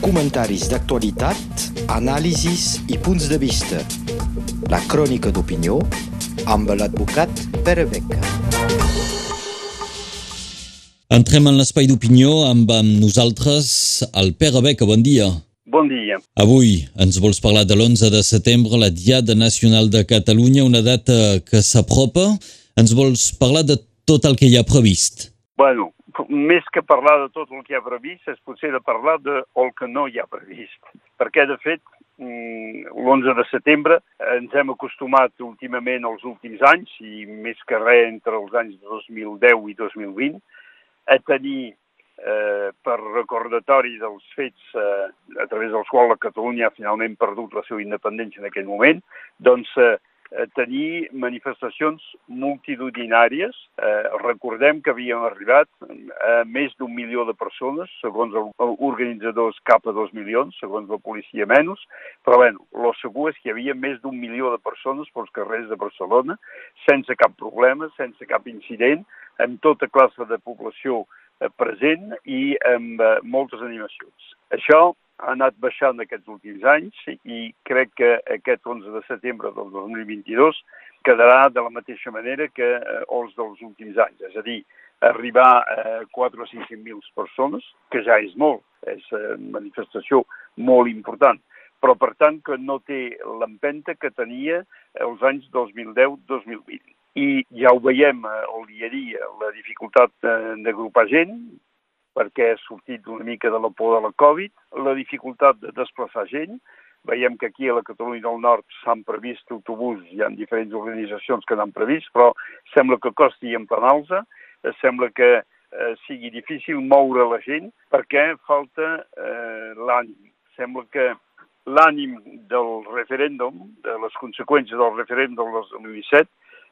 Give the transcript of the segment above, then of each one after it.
Comentaris d'actualitat, anàlisis i punts de vista. La crònica d'opinió amb l'advocat Pere Beca. Entrem en l'espai d'opinió amb, amb nosaltres el Pere Beca. Bon dia. Bon dia. Avui ens vols parlar de l'11 de setembre, la Diada Nacional de Catalunya, una data que s'apropa. Ens vols parlar de tot el que hi ha previst? Bueno, més que parlar de tot el que hi ha previst, és potser de parlar de el que no hi ha previst. Perquè, de fet, mm, l'11 de setembre ens hem acostumat últimament als últims anys, i més que res entre els anys 2010 i 2020, a tenir eh, per recordatori dels fets eh, a través dels quals la Catalunya ha finalment perdut la seva independència en aquell moment, doncs eh, tenir manifestacions multitudinàries. Eh, recordem que havíem arribat a més d'un milió de persones, segons els organitzadors cap a dos milions, segons la policia menys, però bueno, lo segur és que hi havia més d'un milió de persones pels carrers de Barcelona, sense cap problema, sense cap incident, amb tota classe de població eh, present i amb eh, moltes animacions. Això ha anat baixant aquests últims anys i crec que aquest 11 de setembre del 2022 quedarà de la mateixa manera que eh, els dels últims anys, és a dir, arribar a 4 o 500.000 persones, que ja és molt, és una eh, manifestació molt important, però per tant que no té l'empenta que tenia els anys 2010-2020. I ja ho veiem el dia a dia, la dificultat d'agrupar gent, perquè ha sortit una mica de la por de la Covid, la dificultat de desplaçar gent, veiem que aquí a la Catalunya del Nord s'han previst autobús, hi ha diferents organitzacions que n'han previst, però sembla que costi emplenar-los, sembla que eh, sigui difícil moure la gent perquè falta eh, l'ànim. Sembla que l'ànim del referèndum, de les conseqüències del referèndum del 2017,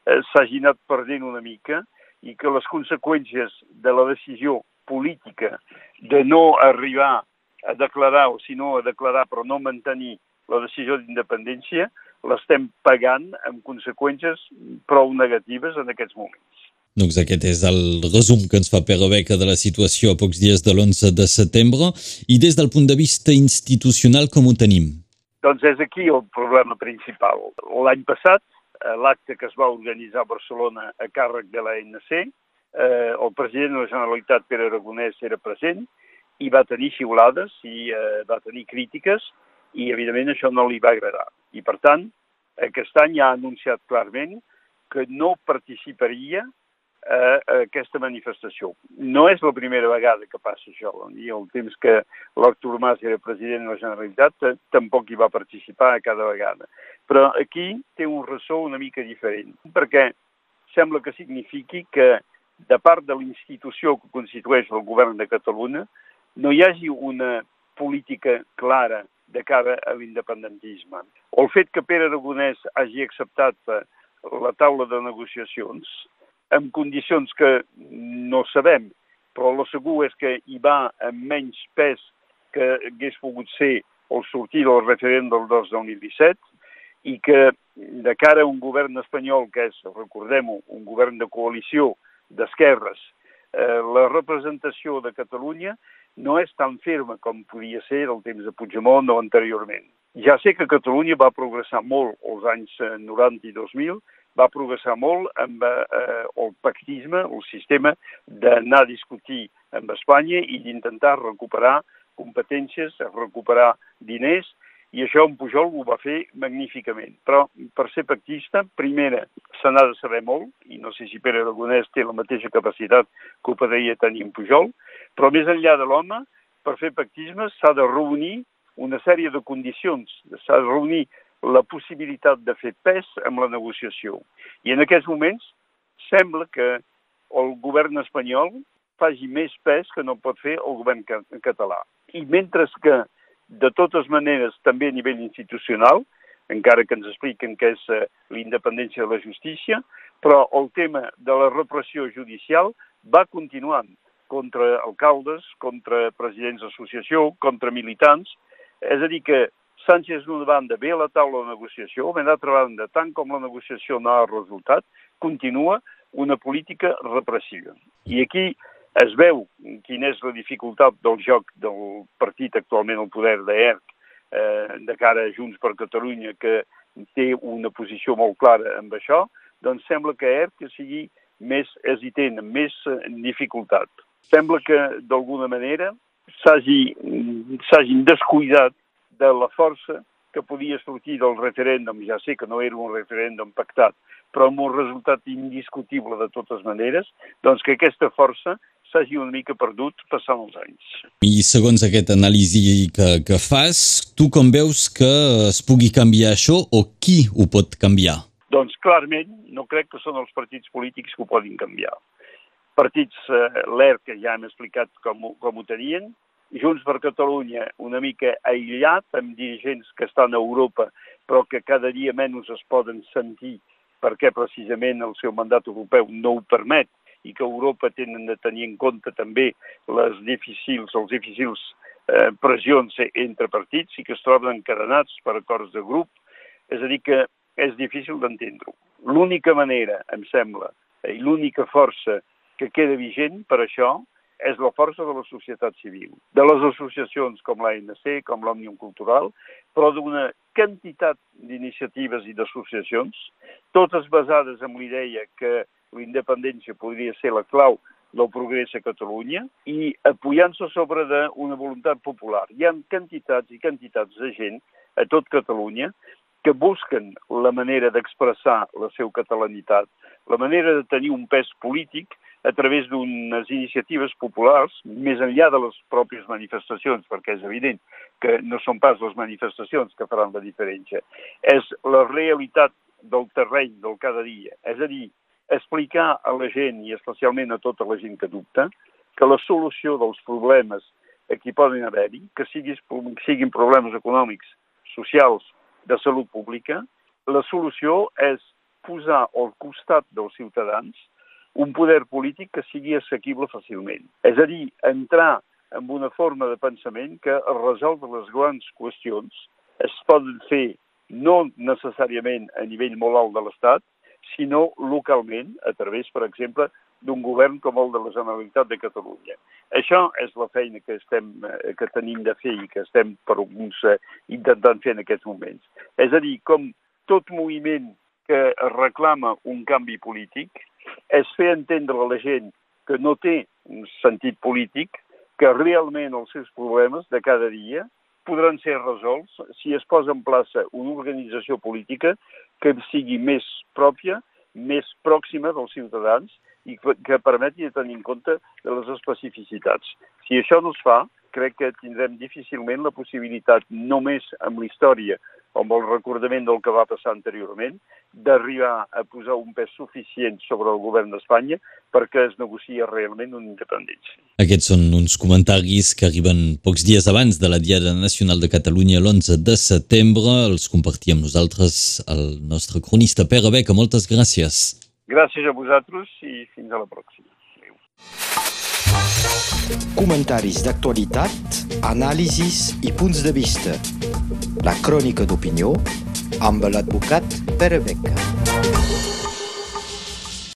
eh, s'hagi anat perdent una mica i que les conseqüències de la decisió política de no arribar a declarar, o si no a declarar però no mantenir la decisió d'independència, l'estem pagant amb conseqüències prou negatives en aquests moments. Doncs aquest és el resum que ens fa Pere Beca de la situació a pocs dies de l'11 de setembre i des del punt de vista institucional com ho tenim? Doncs és aquí el problema principal. L'any passat, l'acte que es va organitzar a Barcelona a càrrec de l'ANC eh, el president de la Generalitat, Pere Aragonès, era present i va tenir xiulades i eh, va tenir crítiques i, evidentment, això no li va agradar. I, per tant, aquest any ha anunciat clarament que no participaria a aquesta manifestació. No és la primera vegada que passa això. I el temps que l'Artur Mas era president de la Generalitat tampoc hi va participar a cada vegada. Però aquí té un ressò una mica diferent, perquè sembla que signifiqui que de part de l'institució que constitueix el govern de Catalunya, no hi hagi una política clara de cara a l'independentisme. O el fet que Pere Aragonès hagi acceptat eh, la taula de negociacions en condicions que no sabem, però el segur és que hi va amb menys pes que hagués pogut ser el sortir del referèndum del 2017 i que de cara a un govern espanyol que és, recordem-ho, un govern de coalició d'esquerres, eh, la representació de Catalunya no és tan ferma com podia ser del temps de Puigdemont o anteriorment. Ja sé que Catalunya va progressar molt als anys 90 eh, i 2000, va progressar molt amb eh, el pactisme, el sistema d'anar a discutir amb Espanya i d'intentar recuperar competències, recuperar diners i això en Pujol ho va fer magníficament. Però per ser pactista, primera, se n'ha de saber molt, i no sé si Pere Aragonès té la mateixa capacitat que ho podria tenir en Pujol, però més enllà de l'home, per fer pactisme s'ha de reunir una sèrie de condicions, s'ha de reunir la possibilitat de fer pes amb la negociació. I en aquests moments sembla que el govern espanyol faci més pes que no pot fer el govern català. I mentre que de totes maneres, també a nivell institucional, encara que ens expliquen que és eh, l'independència de la justícia, però el tema de la repressió judicial va continuant contra alcaldes, contra presidents d'associació, contra militants. És a dir, que Sánchez d'una banda ve a la taula de negociació, ben d'altra banda, tant com la negociació no ha resultat, continua una política repressiva. I aquí Es veu quina és la dificultat del joc del partit actualment al poder d'ERC eh, de cara a Junts per Catalunya, que té una posició molt clara amb això, doncs sembla que ERC sigui més hesitant, amb més eh, dificultat. Sembla que, d'alguna manera, s'hagin descuidat de la força que podia sortir del referèndum, ja sé que no era un referèndum pactat, però amb un resultat indiscutible de totes maneres, doncs que aquesta força s'hagi una mica perdut passant els anys. I segons aquest anàlisi que, que fas, tu com veus que es pugui canviar això o qui ho pot canviar? Doncs clarament no crec que són els partits polítics que ho poden canviar. Partits, eh, l'ERC, que ja hem explicat com, com ho tenien, Junts per Catalunya una mica aïllat, amb dirigents que estan a Europa, però que cada dia menys es poden sentir perquè precisament el seu mandat europeu no ho permet i que Europa tenen de tenir en compte també les difícils, els difícils eh, pressions entre partits i que es troben encadenats per acords de grup. És a dir, que és difícil d'entendre-ho. L'única manera, em sembla, i l'única força que queda vigent per això és la força de la societat civil, de les associacions com l'ANC, com l'Òmnium Cultural, però d'una quantitat d'iniciatives i d'associacions, totes basades en l'idea que la independència podria ser la clau del progrés a Catalunya i apoyant-se sobre d'una voluntat popular. Hi ha quantitats i quantitats de gent a tot Catalunya que busquen la manera d'expressar la seva catalanitat, la manera de tenir un pes polític a través d'unes iniciatives populars, més enllà de les pròpies manifestacions, perquè és evident que no són pas les manifestacions que faran la diferència, és la realitat del terreny del cada dia. És a dir, explicar a la gent, i especialment a tota la gent que dubta, que la solució dels problemes que poden haver-hi, que siguis, siguin problemes econòmics, socials, de salut pública, la solució és posar al costat dels ciutadans un poder polític que sigui assequible fàcilment. És a dir, entrar en una forma de pensament que resoldre les grans qüestions es poden fer no necessàriament a nivell molt alt de l'Estat, sinó localment, a través, per exemple, d'un govern com el de la Generalitat de Catalunya. Això és la feina que, estem, eh, que tenim de fer i que estem per alguns eh, intentant fer en aquests moments. És a dir, com tot moviment que reclama un canvi polític, és fer entendre a la gent que no té un sentit polític, que realment els seus problemes de cada dia podran ser resolts si es posa en plaça una organització política que sigui més pròpia, més pròxima dels ciutadans i que permeti de tenir en compte de les especificitats. Si això no es fa, crec que tindrem difícilment la possibilitat, només amb la història amb el recordament del que va passar anteriorment, d'arribar a posar un pes suficient sobre el govern d'Espanya perquè es negocia realment una independència. Aquests són uns comentaris que arriben pocs dies abans de la Diada Nacional de Catalunya l'11 de setembre. Els compartia amb nosaltres el nostre cronista Pere Beca. Moltes gràcies. Gràcies a vosaltres i fins a la pròxima. Adéu. Comentaris d'actualitat, anàlisis i punts de vista. La crònica d'opinió amb l'advocat Pere Beca.